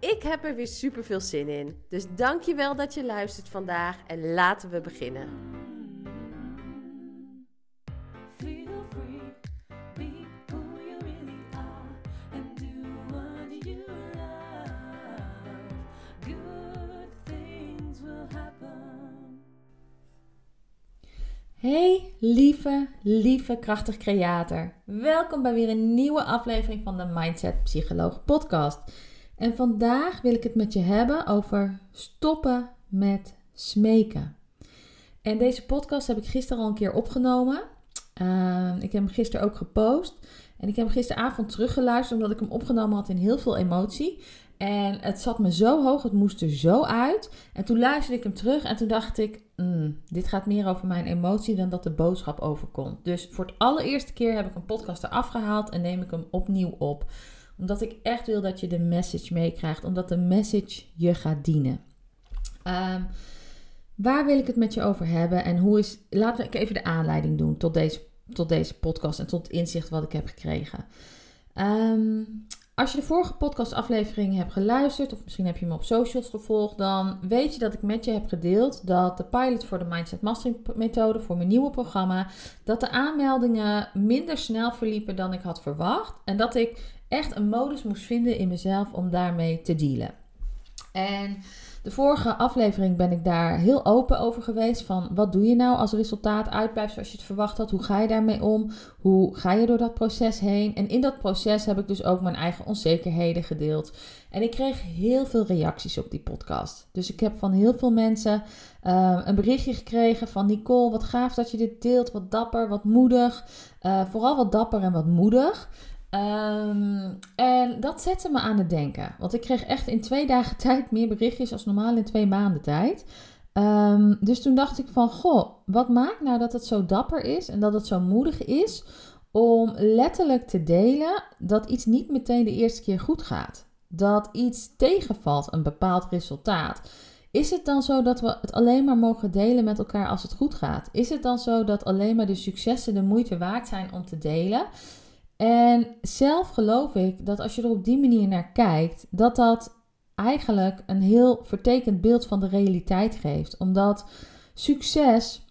Ik heb er weer super veel zin in. Dus dankjewel dat je luistert vandaag en laten we beginnen. Hey lieve, lieve krachtig creator. Welkom bij weer een nieuwe aflevering van de Mindset Psycholoog podcast. En vandaag wil ik het met je hebben over stoppen met smeken. En deze podcast heb ik gisteren al een keer opgenomen. Uh, ik heb hem gisteren ook gepost. En ik heb hem gisteravond teruggeluisterd omdat ik hem opgenomen had in heel veel emotie. En het zat me zo hoog, het moest er zo uit. En toen luisterde ik hem terug en toen dacht ik, mm, dit gaat meer over mijn emotie dan dat de boodschap overkomt. Dus voor het allereerste keer heb ik een podcast eraf gehaald en neem ik hem opnieuw op omdat ik echt wil dat je de message meekrijgt. Omdat de message je gaat dienen. Um, waar wil ik het met je over hebben? En hoe is. Laten we even de aanleiding doen tot deze, tot deze podcast en tot het inzicht wat ik heb gekregen. Um, als je de vorige podcastaflevering hebt geluisterd, of misschien heb je me op socials gevolgd, dan weet je dat ik met je heb gedeeld dat de pilot voor de Mindset Mastering methode, voor mijn nieuwe programma, dat de aanmeldingen minder snel verliepen dan ik had verwacht. En dat ik echt een modus moest vinden in mezelf om daarmee te dealen. En de vorige aflevering ben ik daar heel open over geweest. Van wat doe je nou als resultaat uitblijft zoals je het verwacht had? Hoe ga je daarmee om? Hoe ga je door dat proces heen? En in dat proces heb ik dus ook mijn eigen onzekerheden gedeeld. En ik kreeg heel veel reacties op die podcast. Dus ik heb van heel veel mensen uh, een berichtje gekregen van Nicole, wat gaaf dat je dit deelt. Wat dapper, wat moedig. Uh, vooral wat dapper en wat moedig. Um, en dat zette me aan het denken. Want ik kreeg echt in twee dagen tijd meer berichtjes als normaal in twee maanden tijd. Um, dus toen dacht ik van, goh, wat maakt nou dat het zo dapper is en dat het zo moedig is om letterlijk te delen dat iets niet meteen de eerste keer goed gaat. Dat iets tegenvalt, een bepaald resultaat. Is het dan zo dat we het alleen maar mogen delen met elkaar als het goed gaat? Is het dan zo dat alleen maar de successen de moeite waard zijn om te delen? En zelf geloof ik dat als je er op die manier naar kijkt, dat dat eigenlijk een heel vertekend beeld van de realiteit geeft. Omdat succes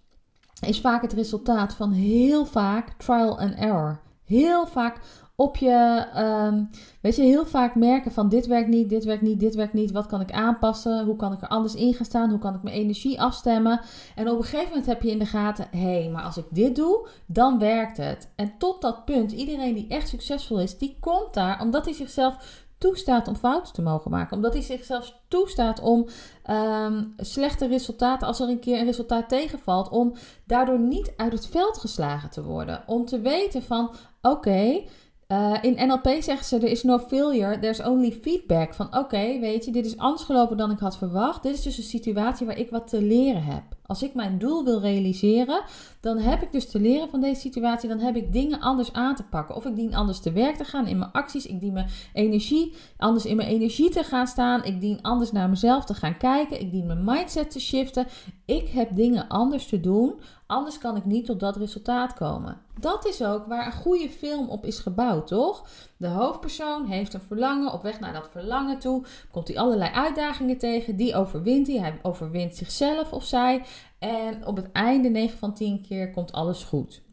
is vaak het resultaat van heel vaak trial and error. Heel vaak op je, um, weet je, heel vaak merken van dit werkt niet, dit werkt niet, dit werkt niet. Wat kan ik aanpassen? Hoe kan ik er anders in gaan staan? Hoe kan ik mijn energie afstemmen? En op een gegeven moment heb je in de gaten, hé, hey, maar als ik dit doe, dan werkt het. En tot dat punt, iedereen die echt succesvol is, die komt daar omdat hij zichzelf toestaat om fouten te mogen maken. Omdat hij zichzelf toestaat om um, slechte resultaten, als er een keer een resultaat tegenvalt, om daardoor niet uit het veld geslagen te worden. Om te weten van, oké, uh, in NLP zeggen ze: er is no failure, there's only feedback. Van oké, weet je, dit is anders gelopen dan ik had verwacht. Dit is dus een situatie waar ik wat te leren heb. Als ik mijn doel wil realiseren, dan heb ik dus te leren van deze situatie. Dan heb ik dingen anders aan te pakken. Of ik dien anders te werk te gaan in mijn acties. Ik dien mijn energie, anders in mijn energie te gaan staan. Ik dien anders naar mezelf te gaan kijken. Ik dien mijn mindset te shiften. Ik heb dingen anders te doen. Anders kan ik niet tot dat resultaat komen. Dat is ook waar een goede film op is gebouwd, toch? De hoofdpersoon heeft een verlangen. Op weg naar dat verlangen toe komt hij allerlei uitdagingen tegen. Die overwint hij. Hij overwint zichzelf of zij. En op het einde, 9 van 10 keer, komt alles goed.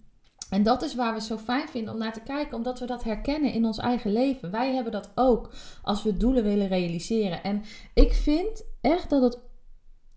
En dat is waar we zo fijn vinden om naar te kijken, omdat we dat herkennen in ons eigen leven. Wij hebben dat ook als we doelen willen realiseren. En ik vind echt dat het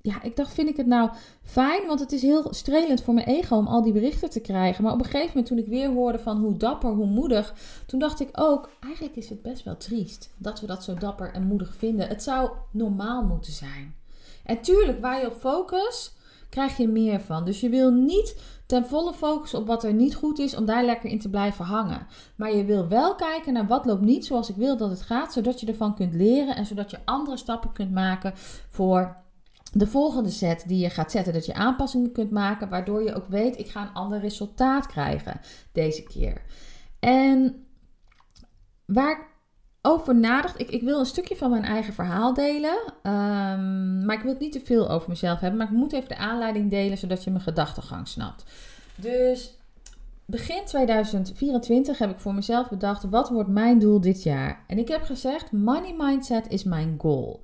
ja, ik dacht, vind ik het nou fijn? Want het is heel strelend voor mijn ego om al die berichten te krijgen. Maar op een gegeven moment, toen ik weer hoorde van hoe dapper, hoe moedig, toen dacht ik ook, eigenlijk is het best wel triest dat we dat zo dapper en moedig vinden. Het zou normaal moeten zijn. En tuurlijk, waar je op focus, krijg je meer van. Dus je wil niet ten volle focussen op wat er niet goed is, om daar lekker in te blijven hangen. Maar je wil wel kijken naar wat loopt niet zoals ik wil dat het gaat, zodat je ervan kunt leren en zodat je andere stappen kunt maken voor de volgende set die je gaat zetten, dat je aanpassingen kunt maken, waardoor je ook weet, ik ga een ander resultaat krijgen deze keer. En waar ik over nadacht, ik, ik wil een stukje van mijn eigen verhaal delen, um, maar ik wil het niet te veel over mezelf hebben, maar ik moet even de aanleiding delen, zodat je mijn gedachtegang snapt. Dus begin 2024 heb ik voor mezelf bedacht, wat wordt mijn doel dit jaar? En ik heb gezegd, money mindset is mijn goal.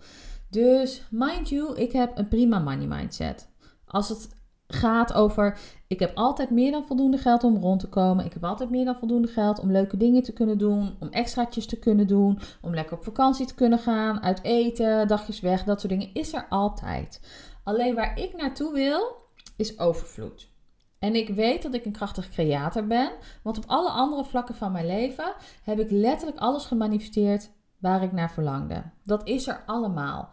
Dus mind you, ik heb een prima money mindset. Als het gaat over, ik heb altijd meer dan voldoende geld om rond te komen. Ik heb altijd meer dan voldoende geld om leuke dingen te kunnen doen, om extraatjes te kunnen doen, om lekker op vakantie te kunnen gaan, uit eten, dagjes weg, dat soort dingen is er altijd. Alleen waar ik naartoe wil, is overvloed. En ik weet dat ik een krachtig creator ben, want op alle andere vlakken van mijn leven heb ik letterlijk alles gemanifesteerd waar ik naar verlangde. Dat is er allemaal.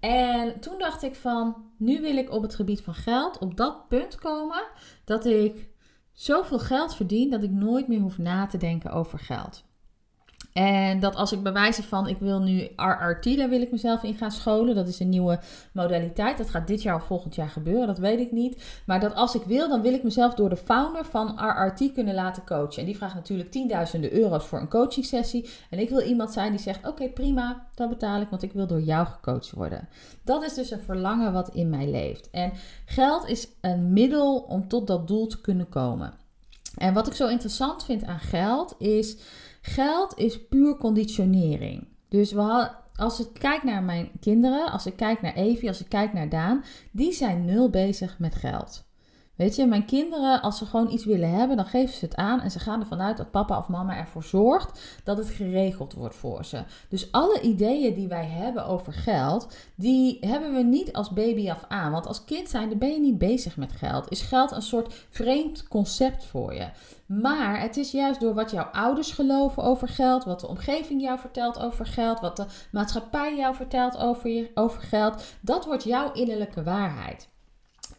En toen dacht ik van, nu wil ik op het gebied van geld op dat punt komen dat ik zoveel geld verdien dat ik nooit meer hoef na te denken over geld. En dat als ik bewijzen van ik wil nu RRT, daar wil ik mezelf in gaan scholen. Dat is een nieuwe modaliteit. Dat gaat dit jaar of volgend jaar gebeuren, dat weet ik niet. Maar dat als ik wil, dan wil ik mezelf door de founder van RRT kunnen laten coachen. En die vraagt natuurlijk tienduizenden euro's voor een coaching sessie. En ik wil iemand zijn die zegt: Oké, prima, dan betaal ik, want ik wil door jou gecoacht worden. Dat is dus een verlangen wat in mij leeft. En geld is een middel om tot dat doel te kunnen komen. En wat ik zo interessant vind aan geld is Geld is puur conditionering. Dus we als ik kijk naar mijn kinderen, als ik kijk naar Evie, als ik kijk naar Daan, die zijn nul bezig met geld. Weet je, mijn kinderen, als ze gewoon iets willen hebben, dan geven ze het aan en ze gaan ervan uit dat papa of mama ervoor zorgt dat het geregeld wordt voor ze. Dus alle ideeën die wij hebben over geld, die hebben we niet als baby af aan. Want als kind ben je niet bezig met geld. Is geld een soort vreemd concept voor je? Maar het is juist door wat jouw ouders geloven over geld, wat de omgeving jou vertelt over geld, wat de maatschappij jou vertelt over, je, over geld, dat wordt jouw innerlijke waarheid.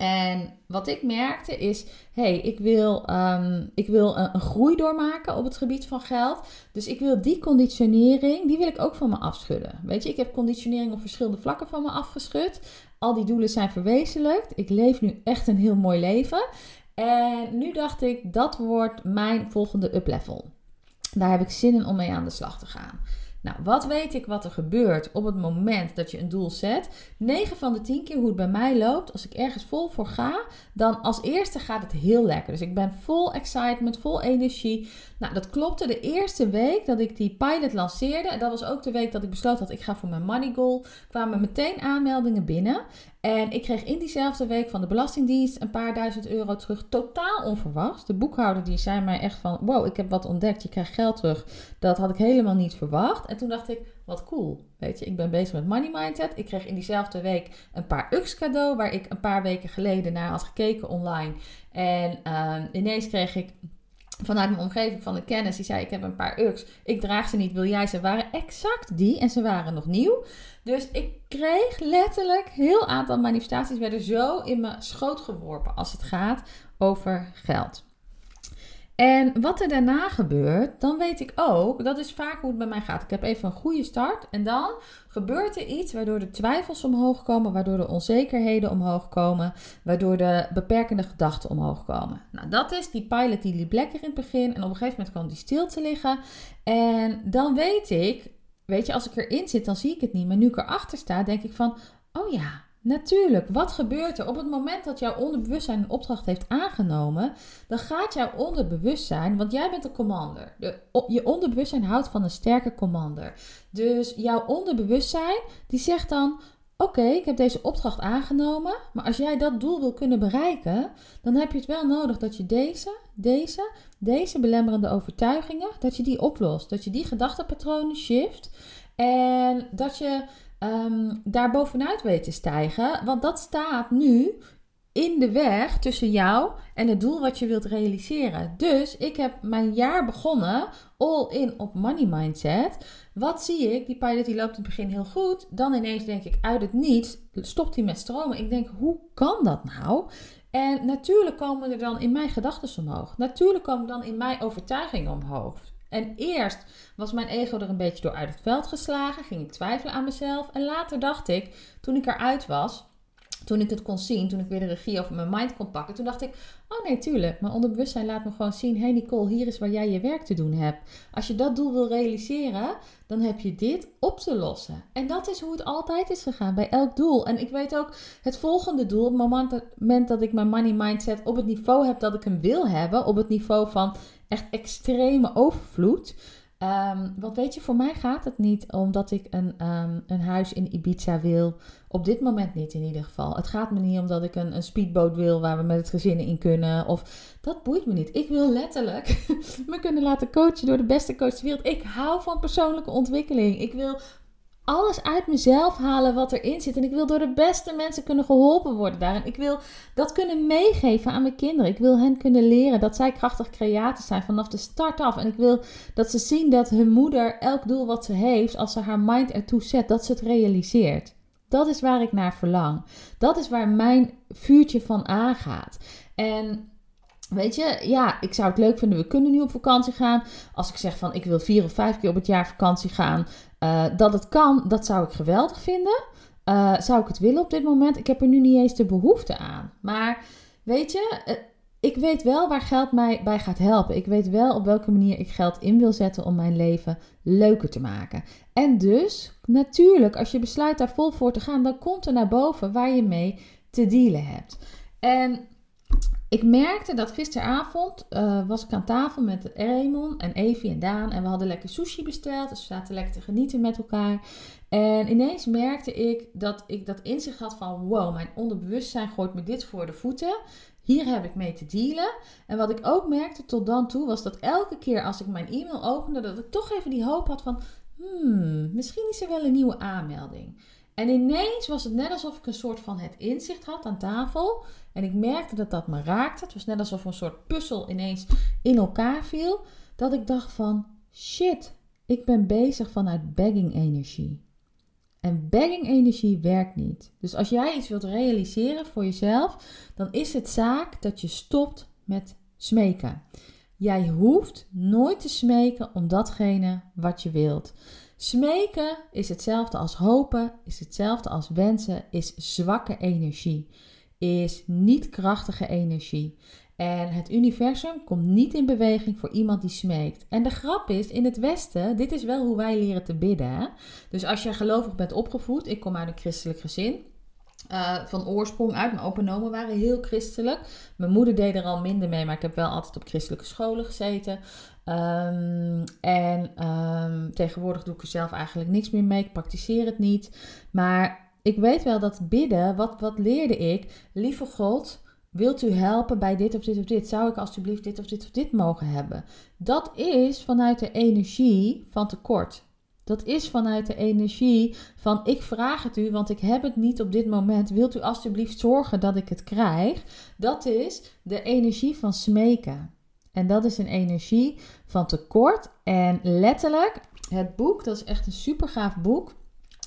En wat ik merkte is, hey, ik wil, um, ik wil een, een, groei doormaken op het gebied van geld. Dus ik wil die conditionering, die wil ik ook van me afschudden. Weet je, ik heb conditionering op verschillende vlakken van me afgeschud. Al die doelen zijn verwezenlijkt. Ik leef nu echt een heel mooi leven. En nu dacht ik, dat wordt mijn volgende uplevel. Daar heb ik zin in om mee aan de slag te gaan. Nou, wat weet ik wat er gebeurt op het moment dat je een doel zet? 9 van de 10 keer hoe het bij mij loopt, als ik ergens vol voor ga, dan als eerste gaat het heel lekker. Dus ik ben vol excitement, vol energie. Nou, dat klopte de eerste week dat ik die pilot lanceerde. Dat was ook de week dat ik besloot dat ik ga voor mijn money goal. Kwamen meteen aanmeldingen binnen. En ik kreeg in diezelfde week van de Belastingdienst een paar duizend euro terug. Totaal onverwacht. De boekhouder die zei mij echt van... Wow, ik heb wat ontdekt. Je krijgt geld terug. Dat had ik helemaal niet verwacht. En toen dacht ik, wat cool. Weet je, ik ben bezig met money mindset. Ik kreeg in diezelfde week een paar UX cadeau... waar ik een paar weken geleden naar had gekeken online. En uh, ineens kreeg ik vanuit mijn omgeving van de kennis. Die zei: Ik heb een paar UX. Ik draag ze niet. Wil jij ze? Waren exact die. En ze waren nog nieuw. Dus ik kreeg letterlijk heel aantal manifestaties werden zo in mijn schoot geworpen als het gaat over geld. En wat er daarna gebeurt, dan weet ik ook, dat is vaak hoe het bij mij gaat. Ik heb even een goede start en dan gebeurt er iets waardoor de twijfels omhoog komen, waardoor de onzekerheden omhoog komen, waardoor de beperkende gedachten omhoog komen. Nou, dat is die pilot die liep lekker in het begin en op een gegeven moment kwam die stil te liggen. En dan weet ik, weet je, als ik erin zit, dan zie ik het niet. Maar nu ik erachter sta, denk ik van, oh ja, Natuurlijk, wat gebeurt er op het moment dat jouw onderbewustzijn een opdracht heeft aangenomen? Dan gaat jouw onderbewustzijn, want jij bent de commander. De, je onderbewustzijn houdt van een sterke commander. Dus jouw onderbewustzijn die zegt dan: Oké, ik heb deze opdracht aangenomen, maar als jij dat doel wil kunnen bereiken, dan heb je het wel nodig dat je deze, deze, deze belemmerende overtuigingen, dat je die oplost, dat je die gedachtepatronen shift en dat je um, daar bovenuit weet te stijgen. Want dat staat nu in de weg tussen jou en het doel wat je wilt realiseren. Dus ik heb mijn jaar begonnen all in op money mindset. Wat zie ik? Die pilot die loopt in het begin heel goed. Dan ineens denk ik uit het niets stopt hij met stromen. Ik denk hoe kan dat nou? En natuurlijk komen er dan in mijn gedachten omhoog. Natuurlijk komen dan in mijn overtuigingen omhoog. En eerst was mijn ego er een beetje door uit het veld geslagen, ging ik twijfelen aan mezelf. En later dacht ik, toen ik eruit was, toen ik het kon zien, toen ik weer de regie over mijn mind kon pakken, toen dacht ik: Oh nee, tuurlijk. Mijn onderbewustzijn laat me gewoon zien: hey Nicole, hier is waar jij je werk te doen hebt. Als je dat doel wil realiseren, dan heb je dit op te lossen. En dat is hoe het altijd is gegaan bij elk doel. En ik weet ook het volgende doel, op het moment dat ik mijn money mindset op het niveau heb dat ik hem wil hebben, op het niveau van echt extreme overvloed Um, want weet je, voor mij gaat het niet omdat ik een, ehm, een huis in Ibiza wil. Op dit moment niet in ieder geval. Het gaat me niet omdat ik een, een speedboot wil waar we met het gezin in kunnen. Of dat boeit me niet. Ik wil letterlijk me kunnen laten coachen door de beste coach ter wereld. Ik hou van persoonlijke ontwikkeling. Ik wil alles uit mezelf halen wat erin zit. En ik wil door de beste mensen kunnen geholpen worden daarin. Ik wil dat kunnen meegeven aan mijn kinderen. Ik wil hen kunnen leren dat zij krachtig creator zijn vanaf de start af. En ik wil dat ze zien dat hun moeder elk doel wat ze heeft, als ze haar mind ertoe zet, dat ze het realiseert. Dat is waar ik naar verlang. Dat is waar mijn vuurtje van aangaat. En Weet je, ja, ik zou het leuk vinden. We kunnen nu op vakantie gaan. Als ik zeg van ik wil vier of vijf keer op het jaar vakantie gaan, uh, dat het kan, dat zou ik geweldig vinden. Uh, zou ik het willen op dit moment? Ik heb er nu niet eens de behoefte aan. Maar weet je, uh, ik weet wel waar geld mij bij gaat helpen. Ik weet wel op welke manier ik geld in wil zetten om mijn leven leuker te maken. En dus, natuurlijk, als je besluit daar vol voor te gaan, dan komt er naar boven waar je mee te dealen hebt. En ik merkte dat gisteravond uh, was ik aan tafel met Raymond en Evie en Daan. En we hadden lekker sushi besteld. Dus we zaten lekker te genieten met elkaar. En ineens merkte ik dat ik dat inzicht had van... Wow, mijn onderbewustzijn gooit me dit voor de voeten. Hier heb ik mee te dealen. En wat ik ook merkte tot dan toe was dat elke keer als ik mijn e-mail opende... dat ik toch even die hoop had van... Hmm, misschien is er wel een nieuwe aanmelding. En ineens was het net alsof ik een soort van het inzicht had aan tafel. En ik merkte dat dat me raakte. Het was net alsof een soort puzzel ineens in elkaar viel. Dat ik dacht van, shit, ik ben bezig vanuit begging energie. En begging energie werkt niet. Dus als jij iets wilt realiseren voor jezelf, dan is het zaak dat je stopt met smeken. Jij hoeft nooit te smeken om datgene wat je wilt. Smeken is hetzelfde als hopen, is hetzelfde als wensen, is zwakke energie, is niet krachtige energie. En het universum komt niet in beweging voor iemand die smeekt. En de grap is, in het Westen, dit is wel hoe wij leren te bidden. Dus als je gelovig bent opgevoed, ik kom uit een christelijk gezin. Uh, van oorsprong uit. Mijn opa waren heel christelijk. Mijn moeder deed er al minder mee, maar ik heb wel altijd op christelijke scholen gezeten. Um, en um, tegenwoordig doe ik er zelf eigenlijk niks meer mee. Ik praktiseer het niet. Maar ik weet wel dat bidden, wat, wat leerde ik? Lieve God, wilt u helpen bij dit of dit of dit? Zou ik alsjeblieft dit of dit of dit mogen hebben? Dat is vanuit de energie van tekort. Dat is vanuit de energie van ik vraag het u, want ik heb het niet op dit moment. Wilt u alstublieft zorgen dat ik het krijg? Dat is de energie van smeken. En dat is een energie van tekort. En letterlijk, het boek, dat is echt een super gaaf boek.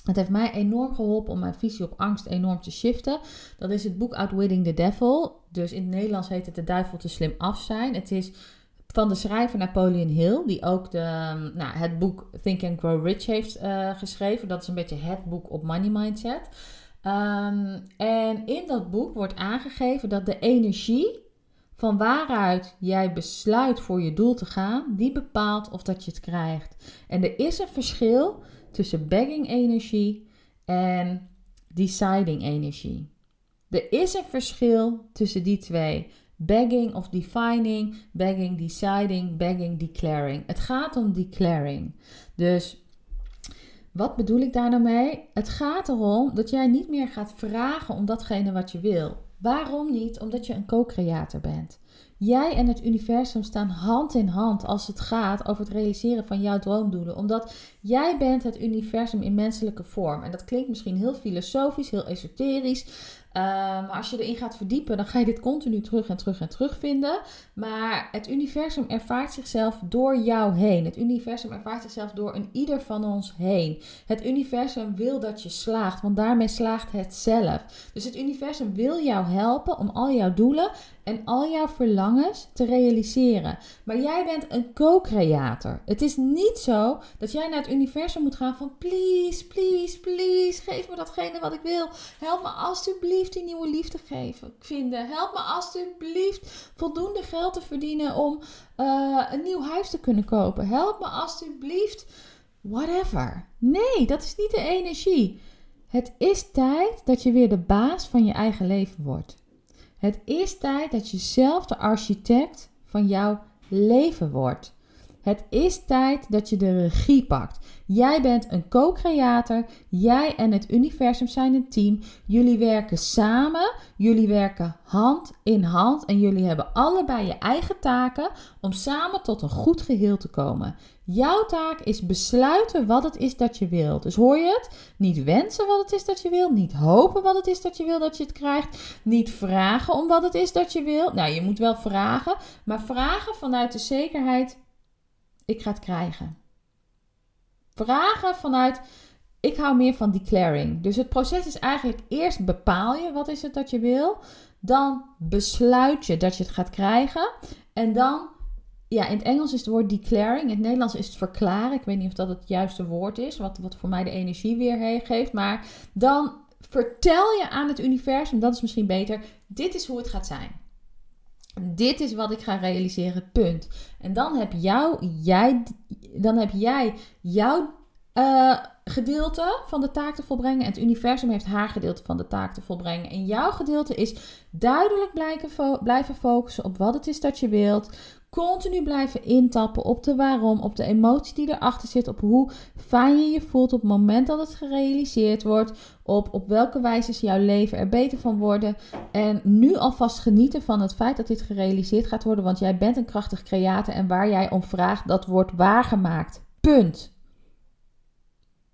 Het heeft mij enorm geholpen om mijn visie op angst enorm te shiften. Dat is het boek Outwitting the Devil. Dus in het Nederlands heet het De Duivel te slim af zijn. Het is van de schrijver Napoleon Hill, die ook de, nou, het boek Think and Grow Rich heeft uh, geschreven. Dat is een beetje het boek op money mindset. Um, en in dat boek wordt aangegeven dat de energie van waaruit jij besluit voor je doel te gaan, die bepaalt of dat je het krijgt. En er is een verschil tussen begging energie en deciding energie. Er is een verschil tussen die twee. Begging of defining, begging deciding, begging declaring. Het gaat om declaring. Dus wat bedoel ik daar nou mee? Het gaat erom dat jij niet meer gaat vragen om datgene wat je wil. Waarom niet? Omdat je een co-creator bent. Jij en het universum staan hand in hand als het gaat over het realiseren van jouw droomdoelen. Omdat jij bent het universum in menselijke vorm. En dat klinkt misschien heel filosofisch, heel esoterisch. Uh, maar als je erin gaat verdiepen, dan ga je dit continu terug en terug en terug vinden. Maar het universum ervaart zichzelf door jou heen. Het universum ervaart zichzelf door een ieder van ons heen. Het universum wil dat je slaagt, want daarmee slaagt het zelf. Dus het universum wil jou helpen om al jouw doelen en al jouw verlangens te realiseren. Maar jij bent een co-creator. Het is niet zo dat jij naar het universum moet gaan van please, please, please, geef me datgene wat ik wil. Help me alsjeblieft die nieuwe liefde geven, vinden. Help me alsjeblieft voldoende geld te verdienen om uh, een nieuw huis te kunnen kopen. Help me alsjeblieft, whatever. Nee, dat is niet de energie. Het is tijd dat je weer de baas van je eigen leven wordt. Het is tijd dat je zelf de architect van jouw leven wordt. Het is tijd dat je de regie pakt. Jij bent een co-creator. Jij en het universum zijn een team. Jullie werken samen. Jullie werken hand in hand. En jullie hebben allebei je eigen taken om samen tot een goed geheel te komen. Jouw taak is besluiten wat het is dat je wilt. Dus hoor je het? Niet wensen wat het is dat je wil. Niet hopen wat het is dat je wil dat je het krijgt. Niet vragen om wat het is dat je wil. Nou, je moet wel vragen. Maar vragen vanuit de zekerheid: ik ga het krijgen. Vragen vanuit. Ik hou meer van declaring. Dus het proces is eigenlijk eerst bepaal je wat is het dat je wil. Dan besluit je dat je het gaat krijgen. En dan ja, in het Engels is het woord declaring. In het Nederlands is het verklaren. Ik weet niet of dat het juiste woord is, wat, wat voor mij de energie weer geeft. Maar dan vertel je aan het universum, dat is misschien beter, dit is hoe het gaat zijn. Dit is wat ik ga realiseren, punt. En dan heb, jou, jij, dan heb jij jouw uh, gedeelte van de taak te volbrengen. En het universum heeft haar gedeelte van de taak te volbrengen. En jouw gedeelte is duidelijk blijven focussen op wat het is dat je wilt. Continu blijven intappen op de waarom, op de emotie die erachter zit, op hoe fijn je je voelt op het moment dat het gerealiseerd wordt, op, op welke wijze is jouw leven er beter van worden. En nu alvast genieten van het feit dat dit gerealiseerd gaat worden, want jij bent een krachtig creator en waar jij om vraagt, dat wordt waargemaakt. Punt.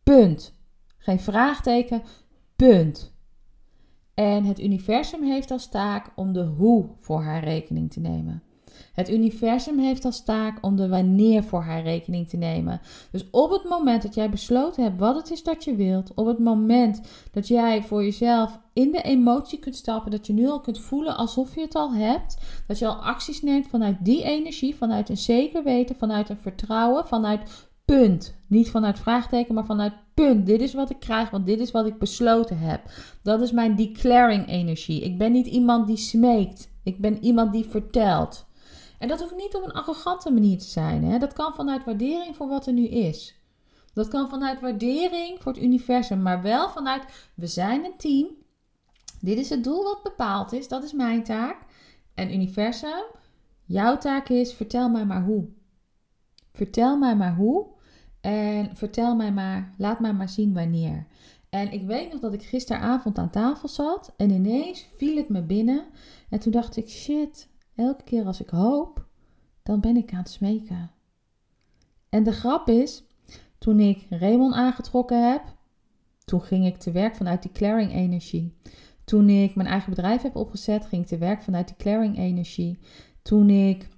Punt. Geen vraagteken. Punt. En het universum heeft als taak om de hoe voor haar rekening te nemen. Het universum heeft als taak om de wanneer voor haar rekening te nemen. Dus op het moment dat jij besloten hebt wat het is dat je wilt, op het moment dat jij voor jezelf in de emotie kunt stappen, dat je nu al kunt voelen alsof je het al hebt, dat je al acties neemt vanuit die energie, vanuit een zeker weten, vanuit een vertrouwen, vanuit punt. Niet vanuit vraagteken, maar vanuit punt. Dit is wat ik krijg, want dit is wat ik besloten heb. Dat is mijn declaring energie. Ik ben niet iemand die smeekt. Ik ben iemand die vertelt. En dat hoeft niet op een arrogante manier te zijn. Hè? Dat kan vanuit waardering voor wat er nu is. Dat kan vanuit waardering voor het universum, maar wel vanuit we zijn een team. Dit is het doel wat bepaald is, dat is mijn taak. En universum, jouw taak is vertel mij maar hoe. Vertel mij maar hoe en vertel mij maar, laat mij maar zien wanneer. En ik weet nog dat ik gisteravond aan tafel zat en ineens viel het me binnen. En toen dacht ik, shit, elke keer als ik hoop, dan ben ik aan het smeken. En de grap is, toen ik Raymond aangetrokken heb, toen ging ik te werk vanuit die clearing energie. Toen ik mijn eigen bedrijf heb opgezet, ging ik te werk vanuit die clearing energie. Toen ik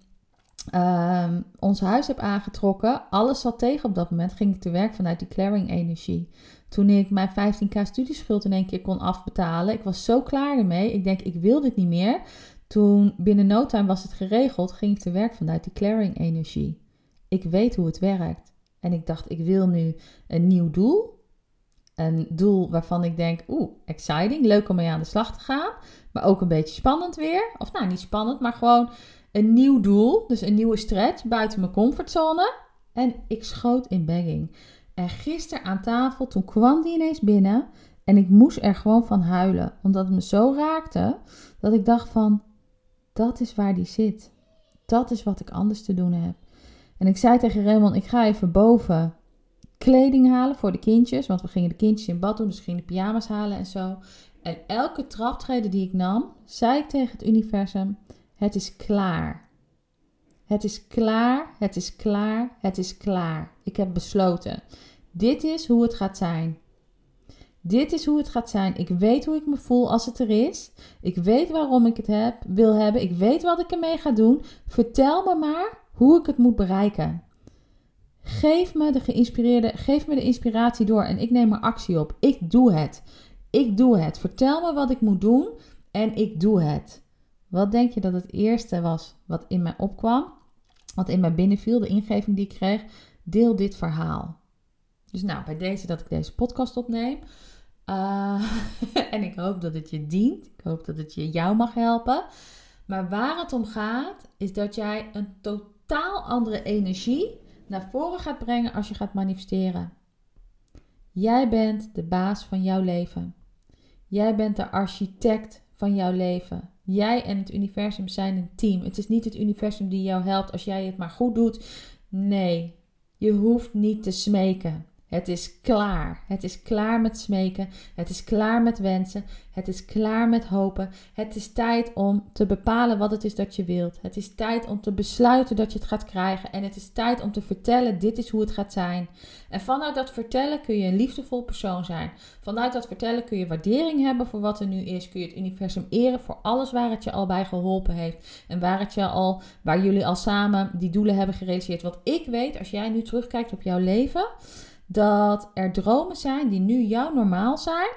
uh, ons huis heb aangetrokken, alles zat tegen op dat moment, ging ik te werk vanuit die clearing energie. Toen ik mijn 15k studieschuld in één keer kon afbetalen, ik was zo klaar ermee. Ik denk, ik wil dit niet meer. Toen binnen no time was het geregeld, ging ik te werk vanuit die clearing energie. Ik weet hoe het werkt. En ik dacht, ik wil nu een nieuw doel. Een doel waarvan ik denk, oeh, exciting, leuk om mee aan de slag te gaan. Maar ook een beetje spannend weer. Of nou, niet spannend, maar gewoon een nieuw doel. Dus een nieuwe stretch buiten mijn comfortzone. En ik schoot in bagging. En gisteren aan tafel, toen kwam die ineens binnen. En ik moest er gewoon van huilen. Omdat het me zo raakte, dat ik dacht van, dat is waar die zit. Dat is wat ik anders te doen heb. En ik zei tegen Raymond, ik ga even boven kleding halen voor de kindjes. Want we gingen de kindjes in bad doen, dus we gingen de pyjama's halen en zo. En elke traptreden die ik nam, zei ik tegen het universum, Het is klaar. Het is klaar, het is klaar, het is klaar. Ik heb besloten. Dit is hoe het gaat zijn. Dit is hoe het gaat zijn. Ik weet hoe ik me voel als het er is. Ik weet waarom ik het heb, wil hebben. Ik weet wat ik ermee ga doen. Vertel me maar hoe ik het moet bereiken. Geef me de geïnspireerde, geef me de inspiratie door en ik neem er actie op. Ik doe het. Ik doe het. Vertel me wat ik moet doen en ik doe het. Wat denk je dat het eerste was wat in mij opkwam? Wat in mij binnenviel, de ingeving die ik kreeg? Deel dit verhaal. Dus nou, bij deze dat ik deze podcast opneem. Uh, en ik hoop dat het je dient. Ik hoop dat het je jou mag helpen. Maar waar het om gaat, is dat jij een totaal andere energie naar voren gaat brengen als je gaat manifesteren. Jij bent de baas van jouw leven. Jij bent de architect van jouw leven. Jij en het universum zijn een team. Het is niet het universum die jou helpt als jij het maar goed doet. Nee, je hoeft niet te smeken. Het is klaar. Het is klaar met smeken. Het is klaar met wensen. Het is klaar met hopen. Het is tijd om te bepalen wat het is dat je wilt. Het is tijd om te besluiten dat je het gaat krijgen. En het is tijd om te vertellen: dit is hoe het gaat zijn. En vanuit dat vertellen kun je een liefdevol persoon zijn. Vanuit dat vertellen kun je waardering hebben voor wat er nu is. Kun je het universum eren voor alles waar het je al bij geholpen heeft. En waar, het je al, waar jullie al samen die doelen hebben gerealiseerd. Want ik weet, als jij nu terugkijkt op jouw leven dat er dromen zijn die nu jouw normaal zijn,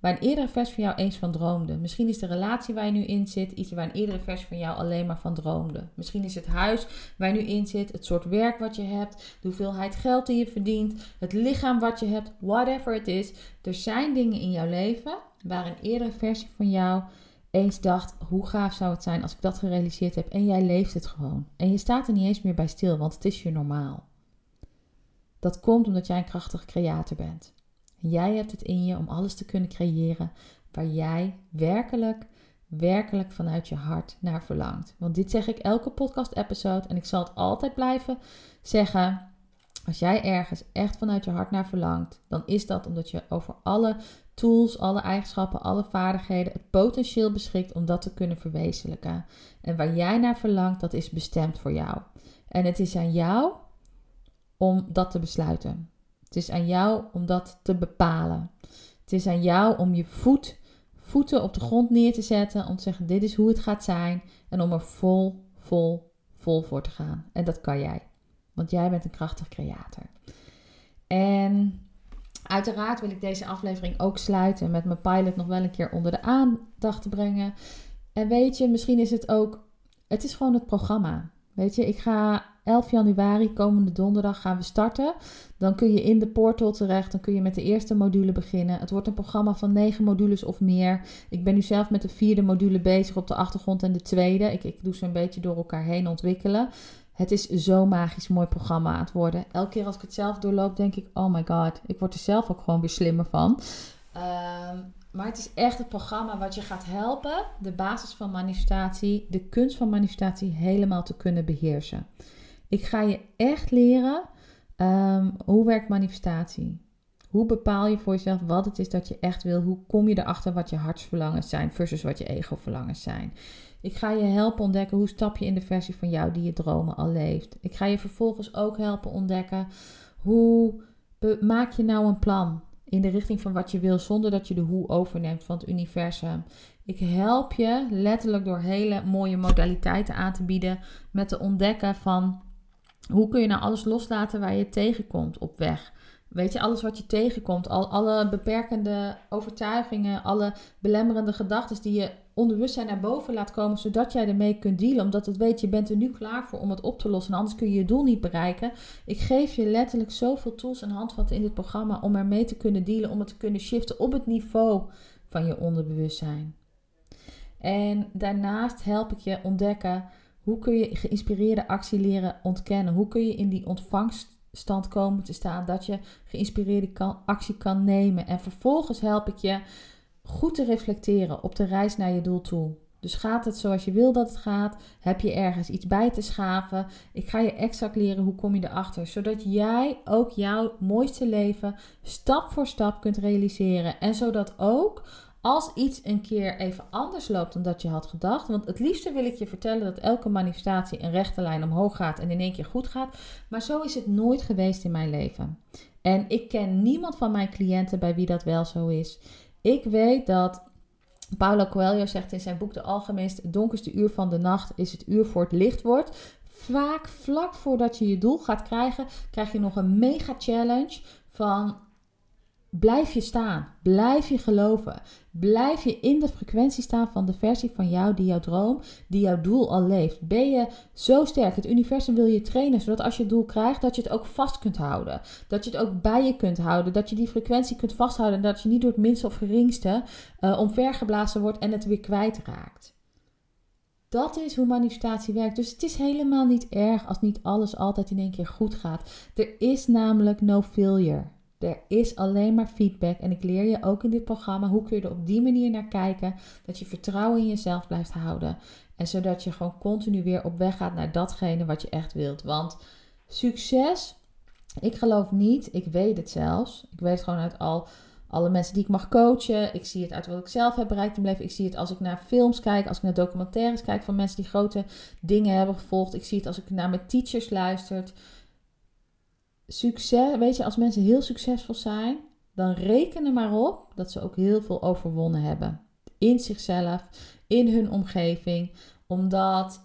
waar een eerdere vers van jou eens van droomde. Misschien is de relatie waar je nu in zit iets waar een eerdere vers van jou alleen maar van droomde. Misschien is het huis waar je nu in zit, het soort werk wat je hebt, de hoeveelheid geld die je verdient, het lichaam wat je hebt, whatever het is. Er zijn dingen in jouw leven waar een eerdere versie van jou eens dacht: hoe gaaf zou het zijn als ik dat gerealiseerd heb en jij leeft het gewoon. En je staat er niet eens meer bij stil, want het is je normaal. Dat komt omdat jij een krachtige creator bent. jij hebt het in je om alles te kunnen creëren waar jij werkelijk, werkelijk vanuit je hart naar verlangt. Want dit zeg ik elke podcast-episode en ik zal het altijd blijven zeggen. Als jij ergens echt vanuit je hart naar verlangt, dan is dat omdat je over alle tools, alle eigenschappen, alle vaardigheden, het potentieel beschikt om dat te kunnen verwezenlijken. En waar jij naar verlangt, dat is bestemd voor jou. En het is aan jou om dat te besluiten. Het is aan jou om dat te bepalen. Het is aan jou om je voet, voeten op de grond neer te zetten. Om te zeggen: Dit is hoe het gaat zijn. En om er vol, vol, vol voor te gaan. En dat kan jij. Want jij bent een krachtig creator. En uiteraard wil ik deze aflevering ook sluiten met mijn pilot nog wel een keer onder de aandacht te brengen. En weet je, misschien is het ook. Het is gewoon het programma. Weet je, ik ga 11 januari, komende donderdag, gaan we starten. Dan kun je in de portal terecht. Dan kun je met de eerste module beginnen. Het wordt een programma van 9 modules of meer. Ik ben nu zelf met de vierde module bezig op de achtergrond en de tweede. Ik, ik doe ze een beetje door elkaar heen ontwikkelen. Het is zo'n magisch mooi programma aan het worden. Elke keer als ik het zelf doorloop, denk ik: oh my god, ik word er zelf ook gewoon weer slimmer van. Um, maar het is echt het programma wat je gaat helpen de basis van manifestatie, de kunst van manifestatie helemaal te kunnen beheersen. Ik ga je echt leren um, hoe werkt manifestatie. Hoe bepaal je voor jezelf wat het is dat je echt wil? Hoe kom je erachter wat je hartsverlangens zijn versus wat je ego-verlangens zijn? Ik ga je helpen ontdekken hoe stap je in de versie van jou die je dromen al leeft. Ik ga je vervolgens ook helpen ontdekken hoe maak je nou een plan in de richting van wat je wil, zonder dat je de hoe overneemt van het universum. Ik help je letterlijk door hele mooie modaliteiten aan te bieden met te ontdekken van hoe kun je nou alles loslaten waar je tegenkomt op weg. Weet je, alles wat je tegenkomt, al, alle beperkende overtuigingen, alle belemmerende gedachten die je onbewustzijn naar boven laat komen, zodat jij ermee kunt dealen. Omdat het weet, je bent er nu klaar voor om het op te lossen, anders kun je je doel niet bereiken. Ik geef je letterlijk zoveel tools en handvatten in dit programma om ermee te kunnen dealen, om het te kunnen shiften op het niveau van je onderbewustzijn. En daarnaast help ik je ontdekken hoe kun je geïnspireerde actie leren ontkennen. Hoe kun je in die ontvangststand komen te staan dat je geïnspireerde actie kan nemen. En vervolgens help ik je goed te reflecteren op de reis naar je doel toe. Dus gaat het zoals je wil dat het gaat? Heb je ergens iets bij te schaven? Ik ga je exact leren hoe kom je erachter, zodat jij ook jouw mooiste leven stap voor stap kunt realiseren en zodat ook als iets een keer even anders loopt dan dat je had gedacht. Want het liefste wil ik je vertellen dat elke manifestatie een rechte lijn omhoog gaat en in één keer goed gaat. Maar zo is het nooit geweest in mijn leven. En ik ken niemand van mijn cliënten bij wie dat wel zo is. Ik weet dat Paulo Coelho zegt in zijn boek De Alchemist: Het donkerste uur van de nacht is het uur voor het licht wordt. Vaak vlak voordat je je doel gaat krijgen, krijg je nog een mega challenge van Blijf je staan. Blijf je geloven. Blijf je in de frequentie staan van de versie van jou die jouw droom, die jouw doel al leeft. Ben je zo sterk? Het universum wil je trainen, zodat als je het doel krijgt, dat je het ook vast kunt houden. Dat je het ook bij je kunt houden. Dat je die frequentie kunt vasthouden. En dat je niet door het minste of geringste uh, omvergeblazen wordt en het weer kwijtraakt. Dat is hoe manifestatie werkt. Dus het is helemaal niet erg als niet alles altijd in één keer goed gaat. Er is namelijk no failure. Er is alleen maar feedback. En ik leer je ook in dit programma hoe kun je er op die manier naar kijken. Dat je vertrouwen in jezelf blijft houden. En zodat je gewoon continu weer op weg gaat naar datgene wat je echt wilt. Want succes, ik geloof niet, ik weet het zelfs. Ik weet het gewoon uit al alle mensen die ik mag coachen. Ik zie het uit wat ik zelf heb bereikt in mijn. Ik zie het als ik naar films kijk, als ik naar documentaires kijk van mensen die grote dingen hebben gevolgd. Ik zie het als ik naar mijn teachers luister succes, weet je, als mensen heel succesvol zijn, dan rekenen maar op dat ze ook heel veel overwonnen hebben. In zichzelf, in hun omgeving, omdat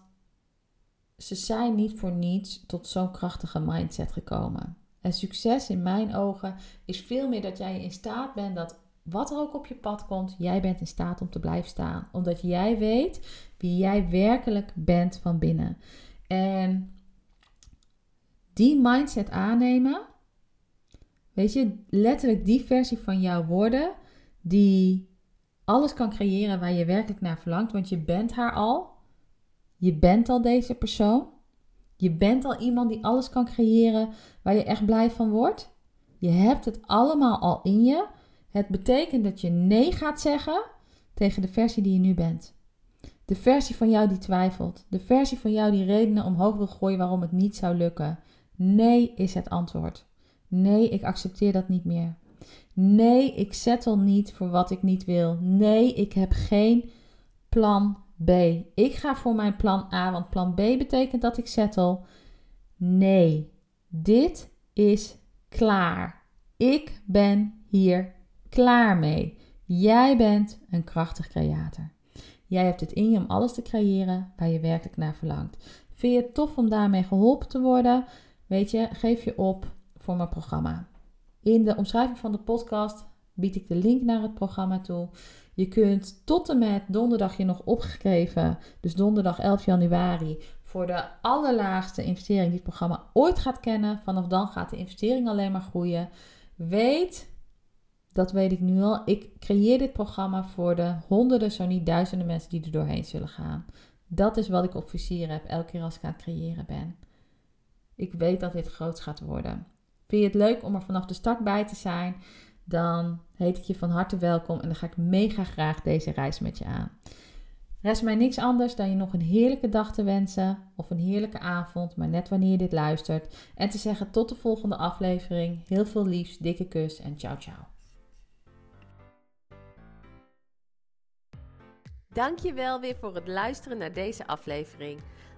ze zijn niet voor niets tot zo'n krachtige mindset gekomen. En succes in mijn ogen is veel meer dat jij in staat bent dat wat er ook op je pad komt, jij bent in staat om te blijven staan. Omdat jij weet wie jij werkelijk bent van binnen. En die mindset aannemen, weet je, letterlijk die versie van jou worden, die alles kan creëren waar je werkelijk naar verlangt, want je bent haar al. Je bent al deze persoon. Je bent al iemand die alles kan creëren waar je echt blij van wordt. Je hebt het allemaal al in je. Het betekent dat je nee gaat zeggen tegen de versie die je nu bent. De versie van jou die twijfelt. De versie van jou die redenen omhoog wil gooien waarom het niet zou lukken. Nee is het antwoord. Nee, ik accepteer dat niet meer. Nee, ik settle niet voor wat ik niet wil. Nee, ik heb geen plan B. Ik ga voor mijn plan A, want plan B betekent dat ik settle. Nee, dit is klaar. Ik ben hier klaar mee. Jij bent een krachtig creator. Jij hebt het in je om alles te creëren waar je werkelijk naar verlangt. Vind je het tof om daarmee geholpen te worden? Weet je, geef je op voor mijn programma. In de omschrijving van de podcast bied ik de link naar het programma toe. Je kunt tot en met donderdag je nog opgegeven, dus donderdag 11 januari, voor de allerlaagste investering die het programma ooit gaat kennen. Vanaf dan gaat de investering alleen maar groeien. Weet, dat weet ik nu al, ik creëer dit programma voor de honderden, zo niet duizenden mensen die er doorheen zullen gaan. Dat is wat ik op vizier heb elke keer als ik aan het creëren ben. Ik weet dat dit groot gaat worden. Vind je het leuk om er vanaf de start bij te zijn? Dan heet ik je van harte welkom en dan ga ik mega graag deze reis met je aan. Rest mij niks anders dan je nog een heerlijke dag te wensen of een heerlijke avond, maar net wanneer je dit luistert. En te zeggen tot de volgende aflevering. Heel veel liefs, dikke kus en ciao ciao. Dankjewel weer voor het luisteren naar deze aflevering.